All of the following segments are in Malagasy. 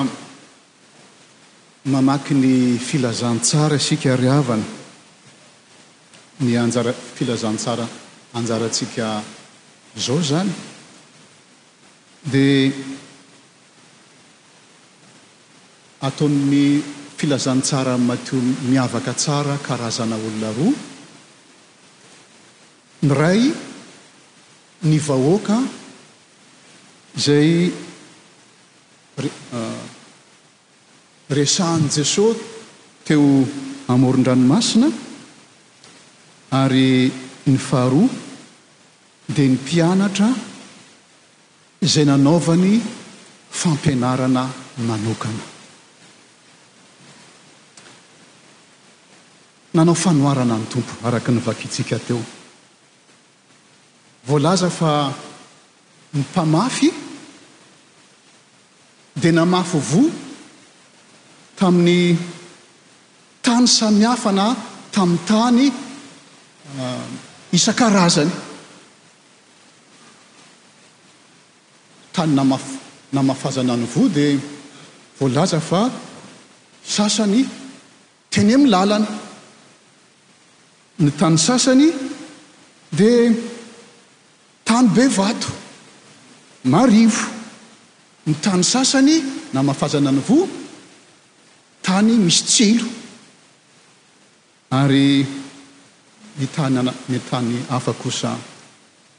Abrahama. Mamaky ny Filazantsara isika ry havana, ny anjara, Filazantsara anjarantsika izao izany dia ataon'ny Filazantsara Matio miavaka tsara karazana olona roa, ny iray ny vahoaka izay, resahan'i Jesosy teo amoron-dranomasina, ary ny faharoa dia ny mpianatra izay nanaovany fampianarana manokana. Nanao fanoharana ny Tompo araka ny vakintsika teo. Voalaza fa ny mpamafy dia namafy voa tamin'ny tany samihafa na tamin'ny tany isan-karazany. Tany namafazana ny voa dia voalaza fa sasany Teny amin'ny lalana. Ny tany sasany dia tany be vato, marivo. Ny tany sasany namafazana ny voa, tany misy tsilo. Ary ny tany ny tany hafa kosa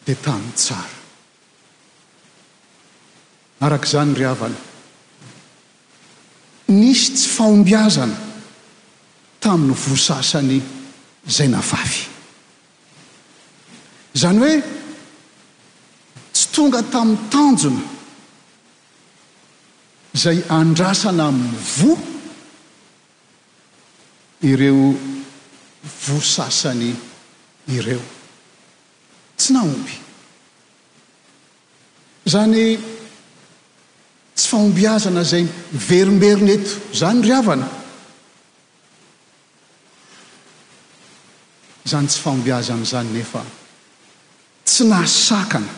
dia tany tsara. Araka izany ry havana, nisy tsy fahombiazana tamin'ny voa sasany izay navafy. Izany hoe tsy tonga tamin'ny tanjona izay andrasana amin'ny voa ireo voa sasany ireo. Tsy nahomby. Izany tsy fahombiazana izay miverimberina eto izany ry havana, izany tsy fahombiazana izany nefa tsy nahasakana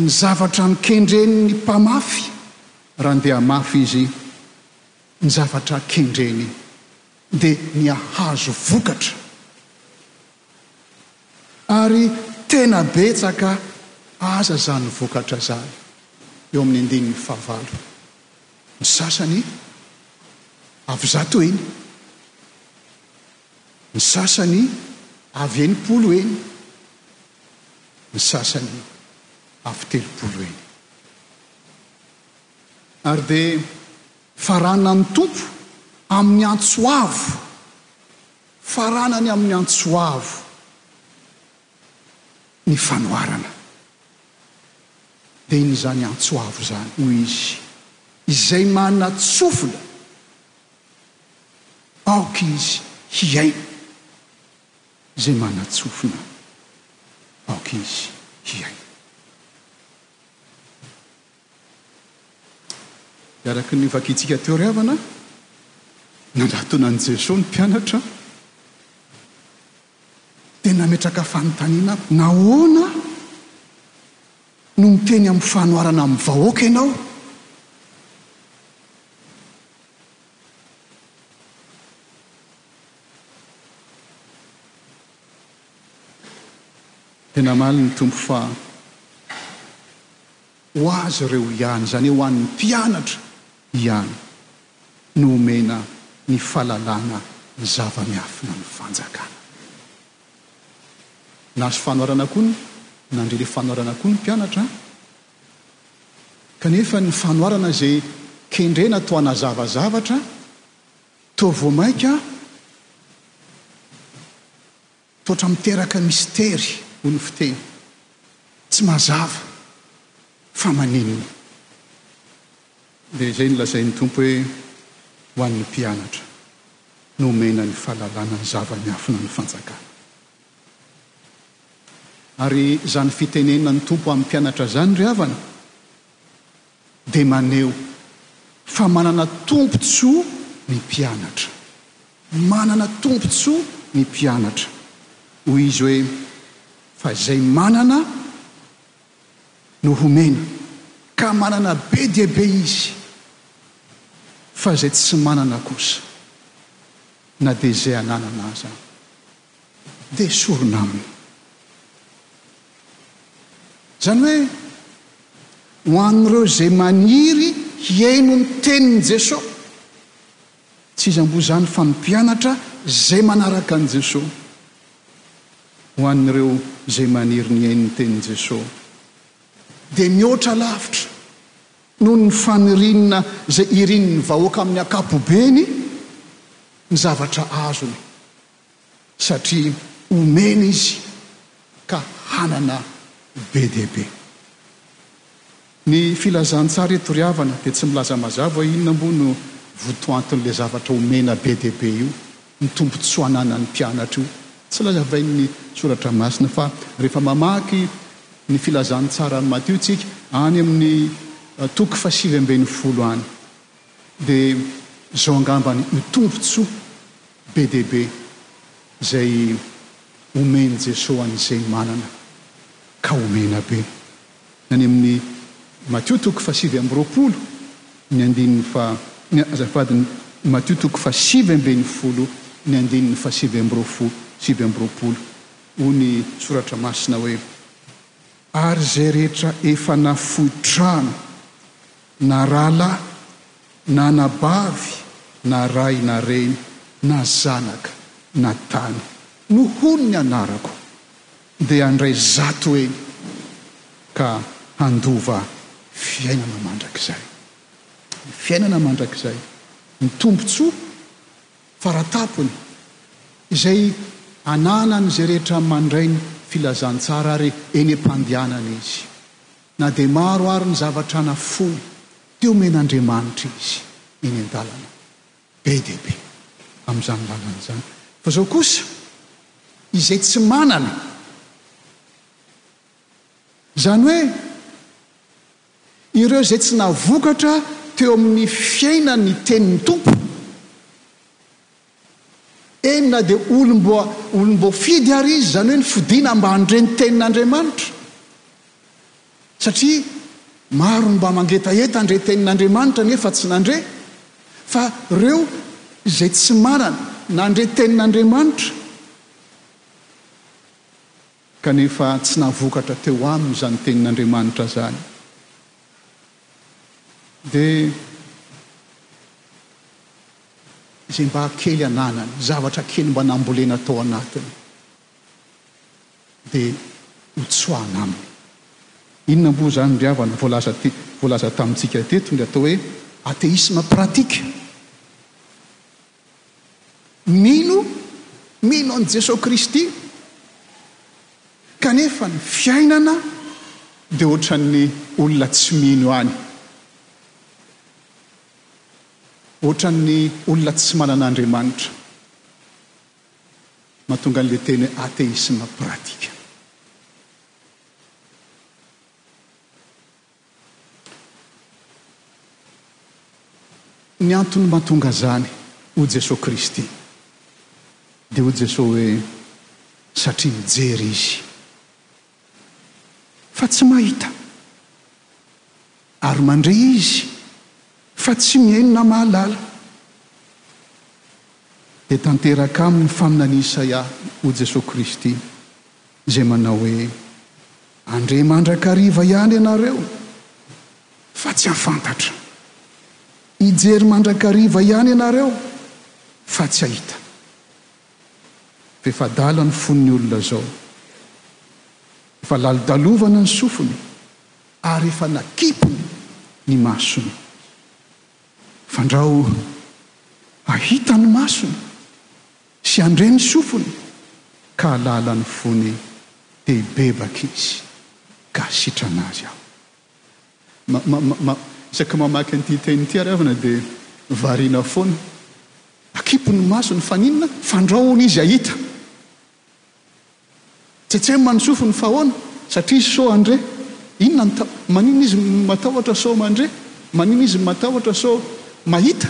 ny zavatra nokendren'ny mpamafy raha ndeha hamafy izy, ny zavatra kendreny dia ny hahazo vokatra. Ary tena betsaka aza izany vokatra izany eo amin'ny andininy fahavalo. Ny sasany avy zato heny, ny sasany avy enimpolo heny, ny sasany avy telopolo heny. Ary dia faranana amin'ny Tompo amin'ny antso avo Faranany amin'ny antso avo ny fanoharana. Dia inona izany antso avo izany? Hoy izy, Izay manatsofola aoka izy hiaina. Izay manatsofona aoka izy hiaina. Dia araka ny novakintsika teo ry havana, nanatona an'i Jeso ny mpianatra, dia nametraka fanontaniana aminy, nahoana no miteny amin'ny fanoharana amin'ny vahoaka ianao? Dia namaly ny Tompo fa. ho azy ireo ihany, izany hoe ho an'ny mpianatra ihany no omena ny fahalalana ny zava-miafina ny fanjakana. Nahazo fanoharana koa ny, nandre ilay fanoharana koa ny mpianatra an! Kanefa ny fanoharana izay kendrena toa hanazava zavatra, toa vao mainka, Toatra miteraka mistery, hoy ny fiteny. Tsy mazava fa maninona. Dia izay nolazain'ny Tompo hoe, Ho an'ny mpianatra no omena ny fahalalana ny zava-miafina ny fanjakana. Ary izany fitenenan'ny Tompo amin'ny mpianatra izany ry havana, dia maneho fa manana tombontsoa ny mpianatra. Manana tombontsoa ny mpianatra. Hoy izy hoe, Fa izay manana no homena, ka manana be dia be izy, fa izay tsy manana kosa, na dia izay ananana aza, dia sorona aminy. Izany hoe ho an'ireo izay maniry hihaino ny tenin'i Jesoa, tsy iza moa izany fa ny mpianatra izay manaraka an'i Jesoa. Ho an'ireo izay maniry ny hihaino ny tenin'i Jesoa dia mihoatra lavitra noho ny faniriana izay irin'ny vahoaka amin'ny ankapobeny ny zavatra azony. satria omena izy ka hanana be dia be. Ny filazantsara eto ry havana dia tsy milaza mazava hoe inona moa no votoanton'ilay zavatra omena be dia be io, ny tombontsoa ananan'ny mpianatra io. Tsy lazavain'ny soratra masina fa rehefa mamaky ny filazantsaran'i Matio isika any amin'ny toko fahasivy ambin'ny folo any, Dia izao angamba ny io tombotsoa be dia be izay omen'i Jesoa an'izay manana ka omena be. Ny any amin'i Matio toko fahasivy amby roapolo ny andininy faha, azafady, ny Matio toko fahasivy ambin'ny folo ny andininy fahasivy amby roafolo, sivy amby roapolo. Hoy ny soratra masina hoe, Ary izay rehetra efa nafoy trano, Na rahalahy, na anabavy, na ray, na reny, na zanaka, na tany, no hono ny anarako, dia handray zato heny, ka handova fiainana mandrakizay. Ny fiainana mandrakizay, ny tombontsoa faratapony, izay ananan'izay rehetra mandray ny filazantsara, ary eny am-pandehanana izy, Na dia maro àry ny zavatra nafoiny teo omen'Andriamanitra izy eny an-dalana be dia be amin'izany lalana izany, fa izao kosa izay tsy manana, izany hoe ireo izay tsy nahavokatra teo amin'ny fiainany ny tenin'ny Tompo, Eny na dia olom-boafidy ary izy, izany hoe ny fodiana mba handre ny tenin'Andriamanitra. Satria maro ny mba mangetaheta handre tenin'Andriamanitra nefa tsy nandre. Fa ireo izay tsy manana nandre tenin'Andriamanitra kanefa tsy nahavokatra teo aminy izany tenin'Andriamanitra izany dia. izay mba kely ananany, zavatra kely mba nambolena tao anatiny, dia hotsoahana aminy. Inona moa izany ry havana voalaza te, voalaza tamintsika teto, ny atao hoe atheisme pratique? Mino, mino an'i Jesoa Kristy, kanefa ny fiainana dia ohatran'ny olona tsy mino ihany. Ohatran'ny olona tsy manana Andriamanitra mahatonga an'ilay teny hoe atheisme pratique. Ny antony mahatonga azany ho Jesoa Kristy dia hoy Jesoa hoe satria mijery Izy fa tsy mahita, ary mandre izy, fa tsy mihaino na mahalala. Dia tanteraka aminy ny faminanian'i Isaia ho Jesoa Kristy, izay manao hoe, Andre mandrakariva ihany ianareo, fa tsy hahafantatra, hijery mandrakariva ihany ianareo, fa tsy hahita. dia efa adala ny fon'ny olona zao. Efa lalodalovana ny sofiny ary efa nakipiny ny masony. Fandrao hahita ny masony sy handre ny sofiny ka hahalala ny fony dia hibebaka izy ka hasitrana azy aho. Ma, ma, ma, isaky mamaky an'ity teny ity ary havana dia variana foana. Akipy ny masony, faninona? Fandraony izy hahita. Tsetsema ny sofiny, fahoana? Satria izy sao handre. Inona no ta, maninona izy matahotra sao mandre? Maninona izy matahotra sao mahita?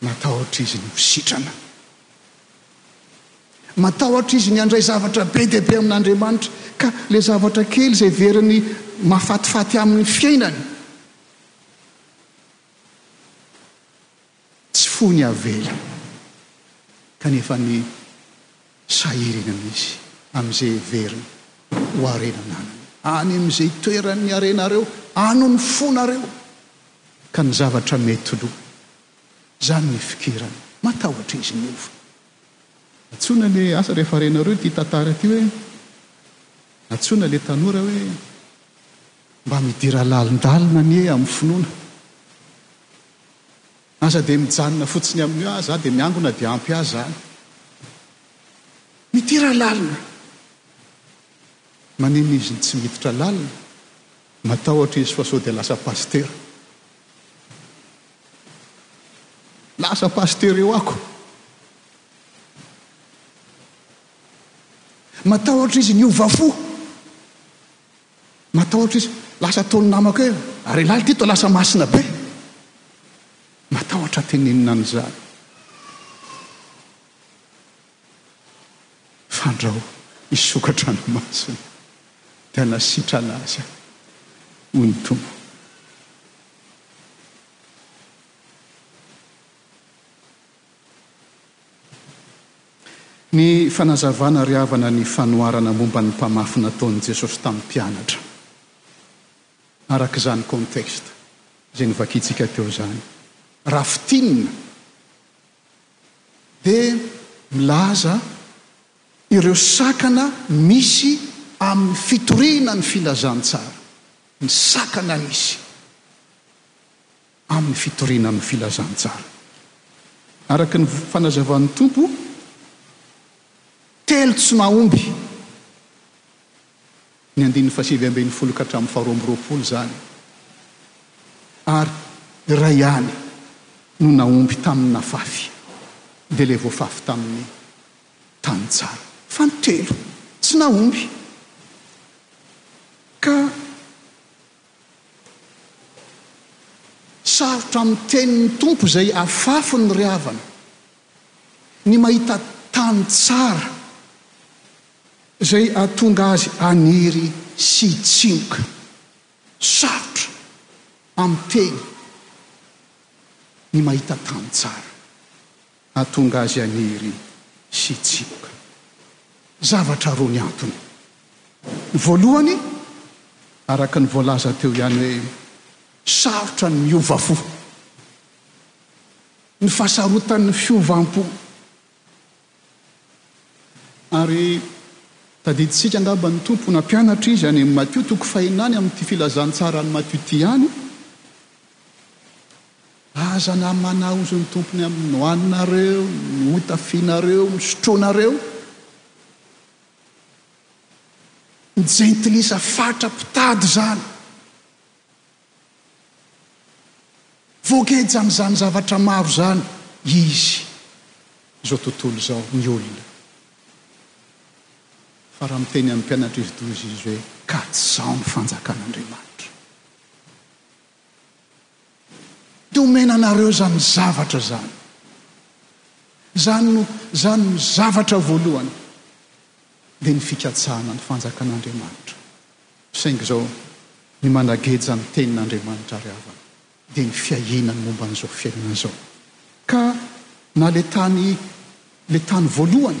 Matahotra izy ny ho sitrana. Matahotra izy ny handray zavatra be dia be amin'Andriamanitra, ka ilay zavatra kely izay heveriny mahafatifaty aminy fiainany, tsy fony avela, kanefa ny. Sahirana ny misy amin'izay heveriny ho harena ananany, any amin'izay toeran'ny harenareo, ano ny fonareo, ka ny zavatra mety lo, izany ny fikirana. Matahotra izy miova. Antsoina le asa rehefa renareo ity tantara ity hoe, antsoina le tanora hoe, mba midira lalindalina anie amin'ny finoana. Aza dia mijanona fotsiny amin'io aza a, dia miangona dia ampy ahy izany. Midira lalina! Maninona izy no tsy miditra lalina? Matahotra izy fa sao dia lasa pasitera. Lasa pasitera eo ako! Matahotra izy ny hova fo. Matahotra izy. Lasa ataony namako hoe ary ilay tito lasa masina be. Matahotra tenenina an'izany. Fandrao hisokatra ny masony dia hanasitrana azy aho, hoy ny Tompo. Ny fanazavana ry havana ny fanoharana momba ny mpamafy nataon'i Jesosy tamin'ny mpianatra. Araka izany contexte izay novakiantsika teo izany, raha fintinina dia milaza ireo sakana misy amin'ny fitoriana ny filazantsara, ny sakana misy. amin'ny fitoriana ny filazantsara. Araka ny fanazavan'ny Tompo, telo tsy mahomby ny andininy fahasivy ambin'ny folo ka hatramin'ny faharoa amby roapolo izany, ary iray ihany no nahomby tamin'ny nafafy, dia ilay voafafy tamin'ny tany tsara. Fa ny telo tsy nahomby ka. Sarotra amin'ny tenin'ny Tompo izay afafin'ny ry havana ny mahita tany tsara izay hahatonga azy haniry sy hitsimoka. Sarotra amin'ny teny ny mahita tany tsara. Nahatonga azy haniry sy hitsiboka. Zavatra roa ny antony. Ny voalohany, araka ny voalaza teo ihany hoe sarotra ny miova fo. Ny fahasarotan'ny fiovam-po. Ary tadidintsika angamba ny Tompo nampianatra Izy any amin'ny Matio toko fahenina any amin'ity filazantsara an'i Matio ity ihany, Aza namana ozon'ny tompony amin'ny nohaninareo, notafianareo, nosotroinareo. Ny jentilisa fatra mpitady izany. Voageja amin'izany zavatra maro izany izy, izao tontolo izao, ny olona. Fa raha miteny amin'ny mpianatr'izy doza izy hoe, Ka tsy izao ny fanjakan'Andriamanitra. Dia omena anareo izany zavatra izany. Izany no, izany no zavatra voalohany. Dia ny fikatsahana ny fanjakan'Andriamanitra. Saingy izao, ny manageja ny Tenin'Andriamanitra ry havana, dia ny fiahiana ny momba an'izao fiainana izao. Ka na ilay tany, ilay tany voalohany,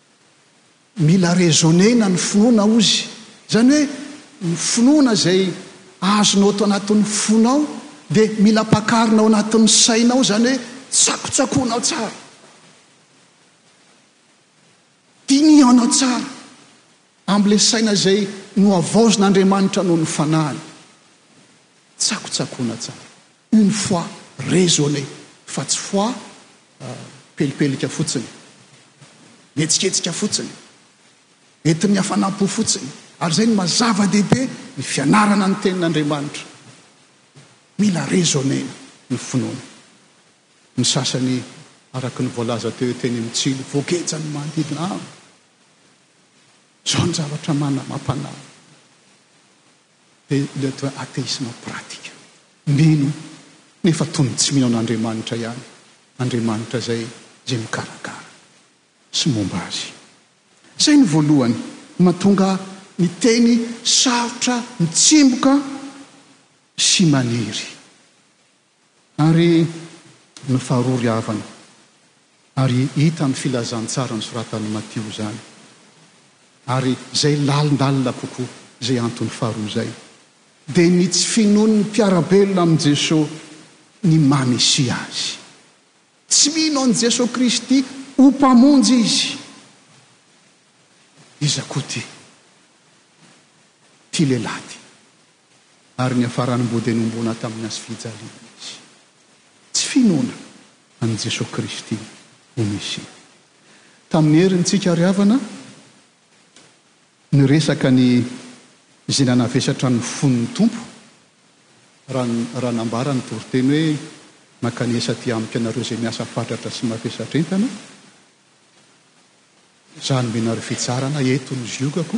Mila raisonner-na ny finoana hozy. Izany hoe ny finoana izay azonao ato anatin'ny fonao dia mila ampakarina ao anatin'ny sainao, izany hoe tsakotsakoanao tsara. Dinihanao tsara amin'ilay saina izay nohavaozin'Andriamanitra noho ny Fanahiny. Tsakotsakoana tsara. Une fois raisonné fa tsy foi pelipelika fotsiny, mihetsiketsika fotsiny, entin'ny hafanam-po fotsiny. Ary izay no maha zava-dehibe ny fianarana ny Tenin'Andriamanitra. Mila raisonner-na ny finoana. Ny sasany, araka ny voalaza teo teny amin'ny tsilo, voageja ny manodidina aminy. Izao ny zavatra manamam-panahy. dia ilay atao hoe atheisme pratique, mino nefa toy ny tsy mino an'Andriamanitra ihany, Andriamanitra izay izay mikarakara sy momba azy. Izay no voalohany mahatonga ny teny sarotra mitsimboka sy maniry. Ary nofarory havana, ary hita amin'ny filazantsaran'ny soratan'i Matio izany, ary izay lalindalina kokoa, izay antony faharoa izay, dia ny tsy finoan'ny mpiara-belona amin'i Jeso ny maha-Mesia Azy. Tsy mino an'i Jeso Kristy ho Mpamonjy izy. Iza koa ity? Ity lehilahy ity. ary niafarany mbo dia nombona tamin'ny hazo fijaliana izy. Tsy finoana an'i Jesoa Kristy ho Mesia. Tamin'ny heriny tsika ry havana, niresaka ny izay nanavesatra ny fon'ny Tompo raha raha nambara ny toriteny hoe Mankanesa aty amiko ianareo izay miasa fatratra sy mavesatra entana, za hanome anareo fitsarana, eto ny ziogako.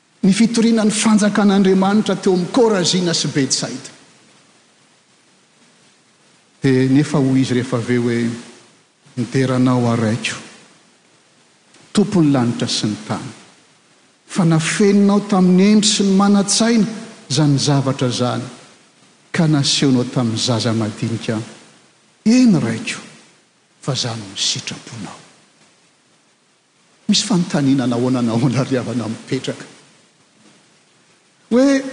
Ny fitoriana ny Fanjakan'Andriamanitra teo amin'ny Korazina sy Betsaida. Dia nefa hoy Izy rehefa avy eo hoe, Midera anao aho Raiko, Tompon'ny lanitra sy ny tany, fa nafeninao tamin'ny hendry sy ny manan-tsaina izany zavatra izany, ka nasehonao tamin'ny zaza madinika, eny Raiko, fa Izaho no ny sitraponao. Misy fanontaniana nahoana nahoana ry havana mipetraka hoe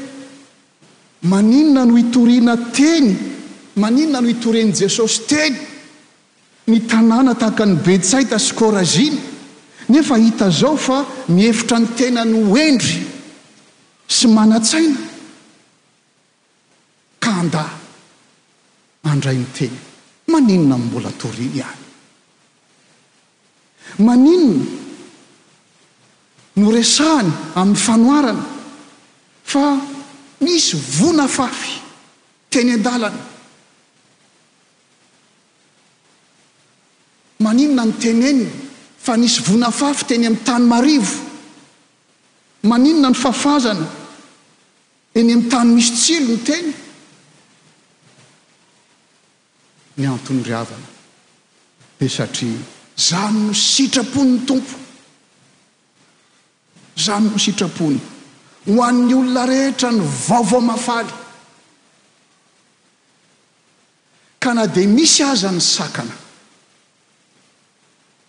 maninona no itoriana teny, maninona no itorian'i Jesosy teny ny tanàna tahaka an'i Betsaida sy Korazina nefa hita zao fa mihevitra ny tenany ho hendry sy manatsaina? Kanda mandray ny teny. Maninona no mbola toria ihany? Maninona no resahany amin'ny fanoharana fa misy vonafafy teny an-dalana? Maninona no tenenina fa nisy vonafafy teny amin'ny tany marivo? Maninona no fafazana? Eny amin'ny tany misy tsilo ny teny ny antony ry havana dia satria izany no sitrapon'ny Tompo. Izany no sitrapony ho an'ny olona rehetra ny vaovao mahafaly. Ka na dia misy aza ny sakana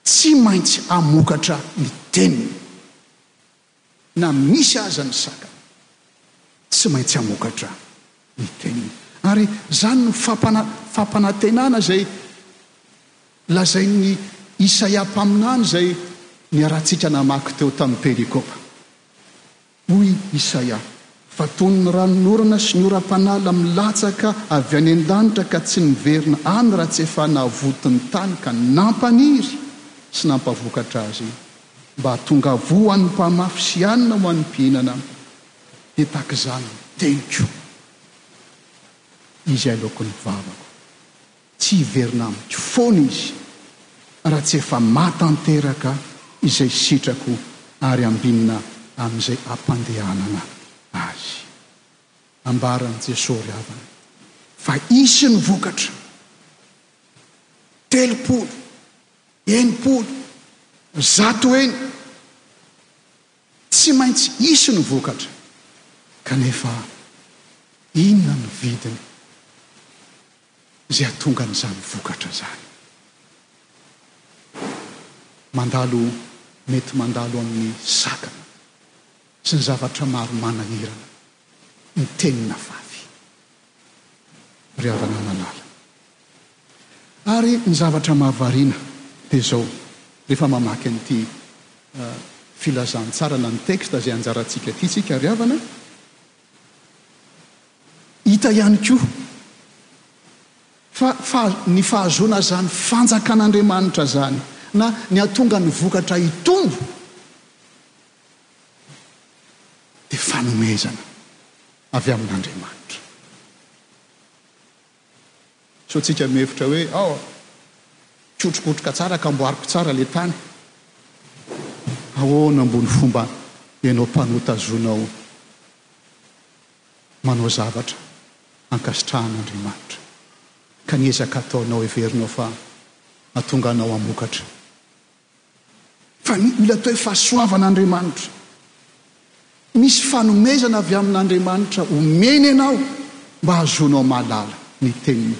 tsy maintsy hamokatra ny teniny. Na misy aza ny sakana, tsy maintsy hamokatra ny teniny. Ary izany no fampana, fampanantenana izay lazain'i Isaia mpaminany izay niarahantsika namaky teo tamin'ny perikopa. Hoy Isaia, Fa toy ny ranonorana sy ny oram-panala milatsaka avy any an-danitra ka tsy niverina any raha tsy efa navoty ny tany ka nampaniry sy nampavokatra azy iny. Mba tongavo ho an'ny mpamafy sy hanina ho an'ny mpihinana dia tahaka izany ny teniko. Izy aloako ny vavako. Tsy hiverina amiko foana izy raha tsy efa mahatanteraka izay sitrako ary ambinina amin'izay ampandehanana azy. Ambaran'i Jesoa ry havana fa hisy ny vokatra. Telopolo. enimpolo, zato eny, tsy maintsy hisy ny vokatra, kanefa inona no vidiny izay hahatonga an'izany vokatra izany? Mandalo, mety mandalo amin'ny sakana sy ny zavatra maro manahirana ny tenin'Avavy. Ry havana malala, Ary ny zavatra mahavariana dia izao, rehefa mamaky an'ity filazantsara na ny texte izay anjarantsika ity isika ry havana, hita ihany koa fa fa ny fahazoana izany fanjakan'Andriamanitra izany na ny hahatonga ny vokatra hitombo dia fanomezana avy amin'Andriamanitra. Sao tsika mihevitra hoe aoh trotrokotroka tsara ka amboariko tsara le tany. Ahoana ambony fomba enao mpanota zonao manao zavatra ankasitrahan'Andriamanitra ka ny ezaka ataonao heverinao fa atonga anao hamokatra. Fa ny mila atao hoe fahasoavan'Andriamanitra. Misy fanomezana avy amin'Andriamanitra omeny anao mba hahazoanao mahalala ny teniny.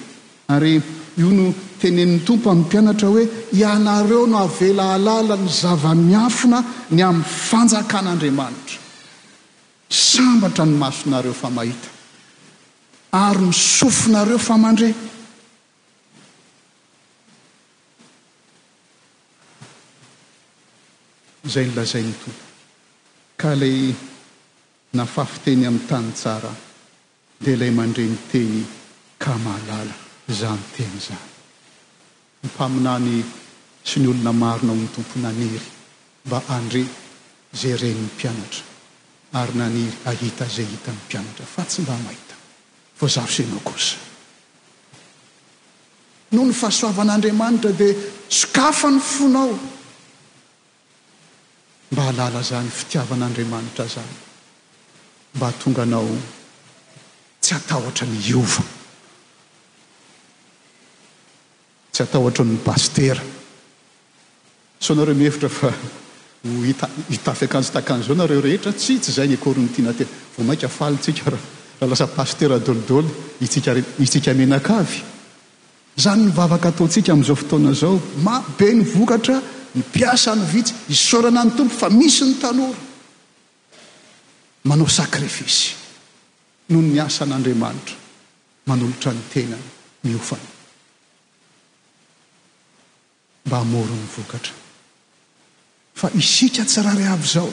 Ary io no tenenin'ny Tompo amin'ny mpianatra hoe, ianareo no avela hahalala ny zava-miafina ny amin'ny fanjakan'Andriamanitra. Sambatra ny masonareo fa mahita, ary ny sofinareo fa mandre. izay nolazain'ny Tompo, ka ilay nafafy teny amin'ny tany tsara dia ilay mandre ny teny ka mahalala izany teny izany. Ny mpaminany sy ny olona marina ao ny Tompo naniry mba handre izay ren'ny mpianatra ary naniry hahita izay hitan'ny mpianatra fa tsy mba mahita voazaro sy enao kosa. Noho ny fahasoavan'Andriamanitra dia sokafa ny fonao mba hahalala izany fitiavan'Andriamanitra izany, mba hahatonga anao tsy hatahotra ny hiova, tsy hatahotra ny pasitera. Sao nareo mihevitra fa ho hita hitafy akanjo takanjo izao nareo rehetra? Tsia, tsy izay ny akoriny tiana tena. Vao mainka faly tsika raha lasa pasitera dolidoly itsika itsika mianakavy. Izany ny vavaka ataontsika amin'izao fotoana izao. Ma, be ny vokatra, ny mpiasa no vitsy. Isaorana ny Tompo fa misy ny tanora manao sakrifisy noho ny asan'Andriamanitra, manolotra ny tenany miofana. mba hamory ny vokatra. Fa isika tsy rary avy izao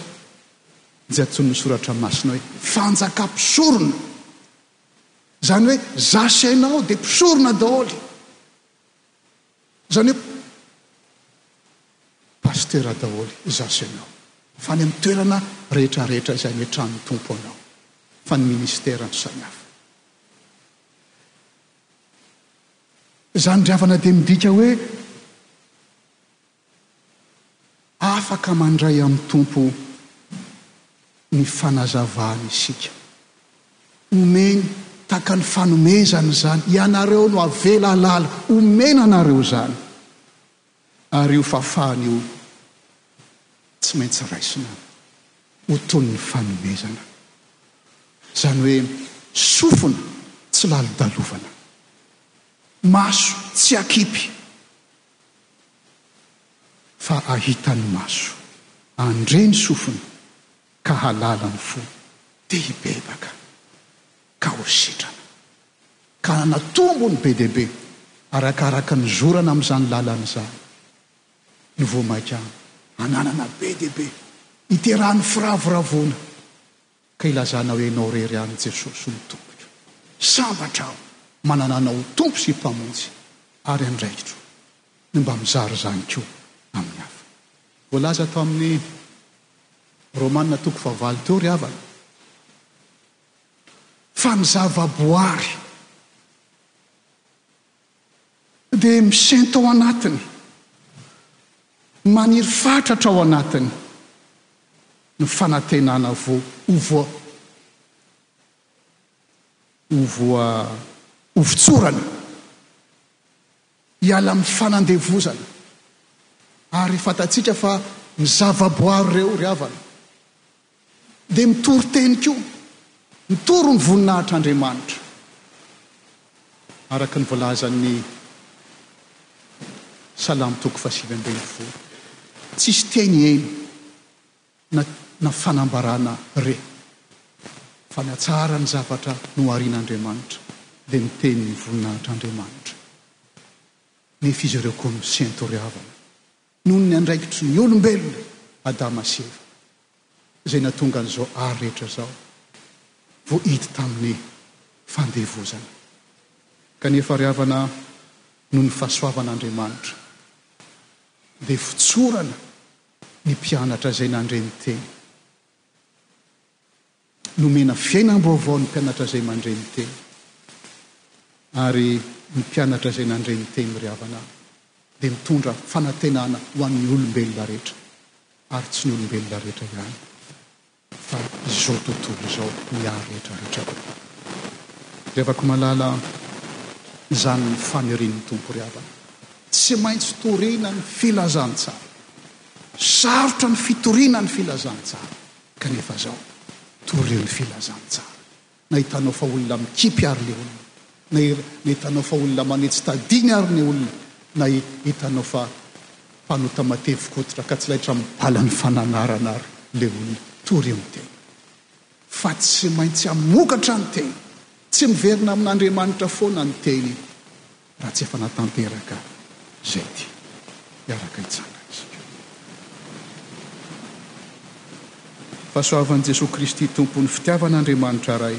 dia antsoin'ny Soratra Masina hoe fanjaka mpisorona. Izany hoe izaho sy ianao dia mpisorona daholo. Izany hoe pasitera daholo izaho sy ianao. Fa any amin'ny toerana rehetrarehetra izay ametrahan'ny Tompo anao. Fa ny ministera no samihafa. Izany ry havana dia midika hoe afaka mandray amin'ny Tompo ny fanazavany isika. Omeny tahaka ny fanomezana izany, ianareo no avela halala, omena anareo izany. Ary io fahafahana io tsy maintsy raisina ho toy ny fanomezana, izany hoe sofina tsy lalodalovana, maso tsy akipy fa ahita ny maso, andre ny sofina ka halala ny fo dia hibebaka ka ho sitrana. ka natombony be dia be arakaraka ny zorana amin'izany lalana izany ny voamaika ananana be dia be hiterahan'ny firavoravoana ka ilazana hoe ianao irery ihany Jesosy no Tompoko sambatra aho manana anao ho Tompo sy Mpamonjy ary andraikitro ny mba mizara izany koa amin'ny hafa. Voalaza tao amin'ny Romana toko fahavalo teo ry havana. Fa ny zavaboary dia misento ao anatiny, maniry fatratra ao anatiny ny fanantenana ho voa, ho voa, ho votsorana. Hiala amin'ny fanandevozana. Ary fantatsika fa ny zavaboary ireo, ry havana, dia mitory teny koa, mitory ny voninahitr'Andriamanitra, araka ny voalazan'ny Salamo toko fahasivy ambin'ny folo. Tsisy teny heno. na na fanambarana re fa ny hatsara ny zavatra noharin'Andriamanitra dia ny tenin'ny voninahitr'Andriamanitra nefa izy ireo koa no siantoriavana noho ny andraikitry ny olombelona Adama sy Eva izay natonga an'izao ary rehetra izao voahidy tamin'ny fandevozana kanefa ry havana noho ny fahasoavan'Andriamanitra dia fotsorana Ny mpianatra izay nandre ny teny. Nomena fiainam-baovao ny mpianatra izay mandre ny teny. Ary ny mpianatra izay nandre ny teny, ry havana, dia mitondra fanantenana ho an'ny olombelona rehetra, ary tsy ny olombelona rehetra ihany. fa izao tontolo izao miahy rehetra rehetra koa. Ry havako malala, izany ny fanirian'ny Tompo ry havana. Tsy maintsy toriana ny filazantsara. Sarotra ny fitoriana ny filazantsara, kanefa zao, torio ny filazantsara. Nahitanao fa olona mikipy àry ilay olona. Nahitanao fa olona manetsy tadiny àry ilay olona. Nahitanao fa mpanota matevo kototra ka tsy laitra amin'ny bala ny fananarana àry ilay olona. Torio ny tena. Fa tsy maintsy hamokatra ny tena. Tsy miverina amin'Andriamanitra foana ny teny. Raha tsy efa natanteraka izay dia hiaraka hitsangana isika. Fahasoavan'i Jesoa Kristy Tompo, ny fitiavan'Andriamanitra Ray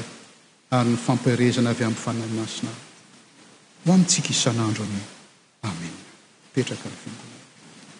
ary ny fampielezana avy amin'ny Fanahy Masina ho amintsika isan'andro anie. Amena. Mipetraka ny Fiangonana.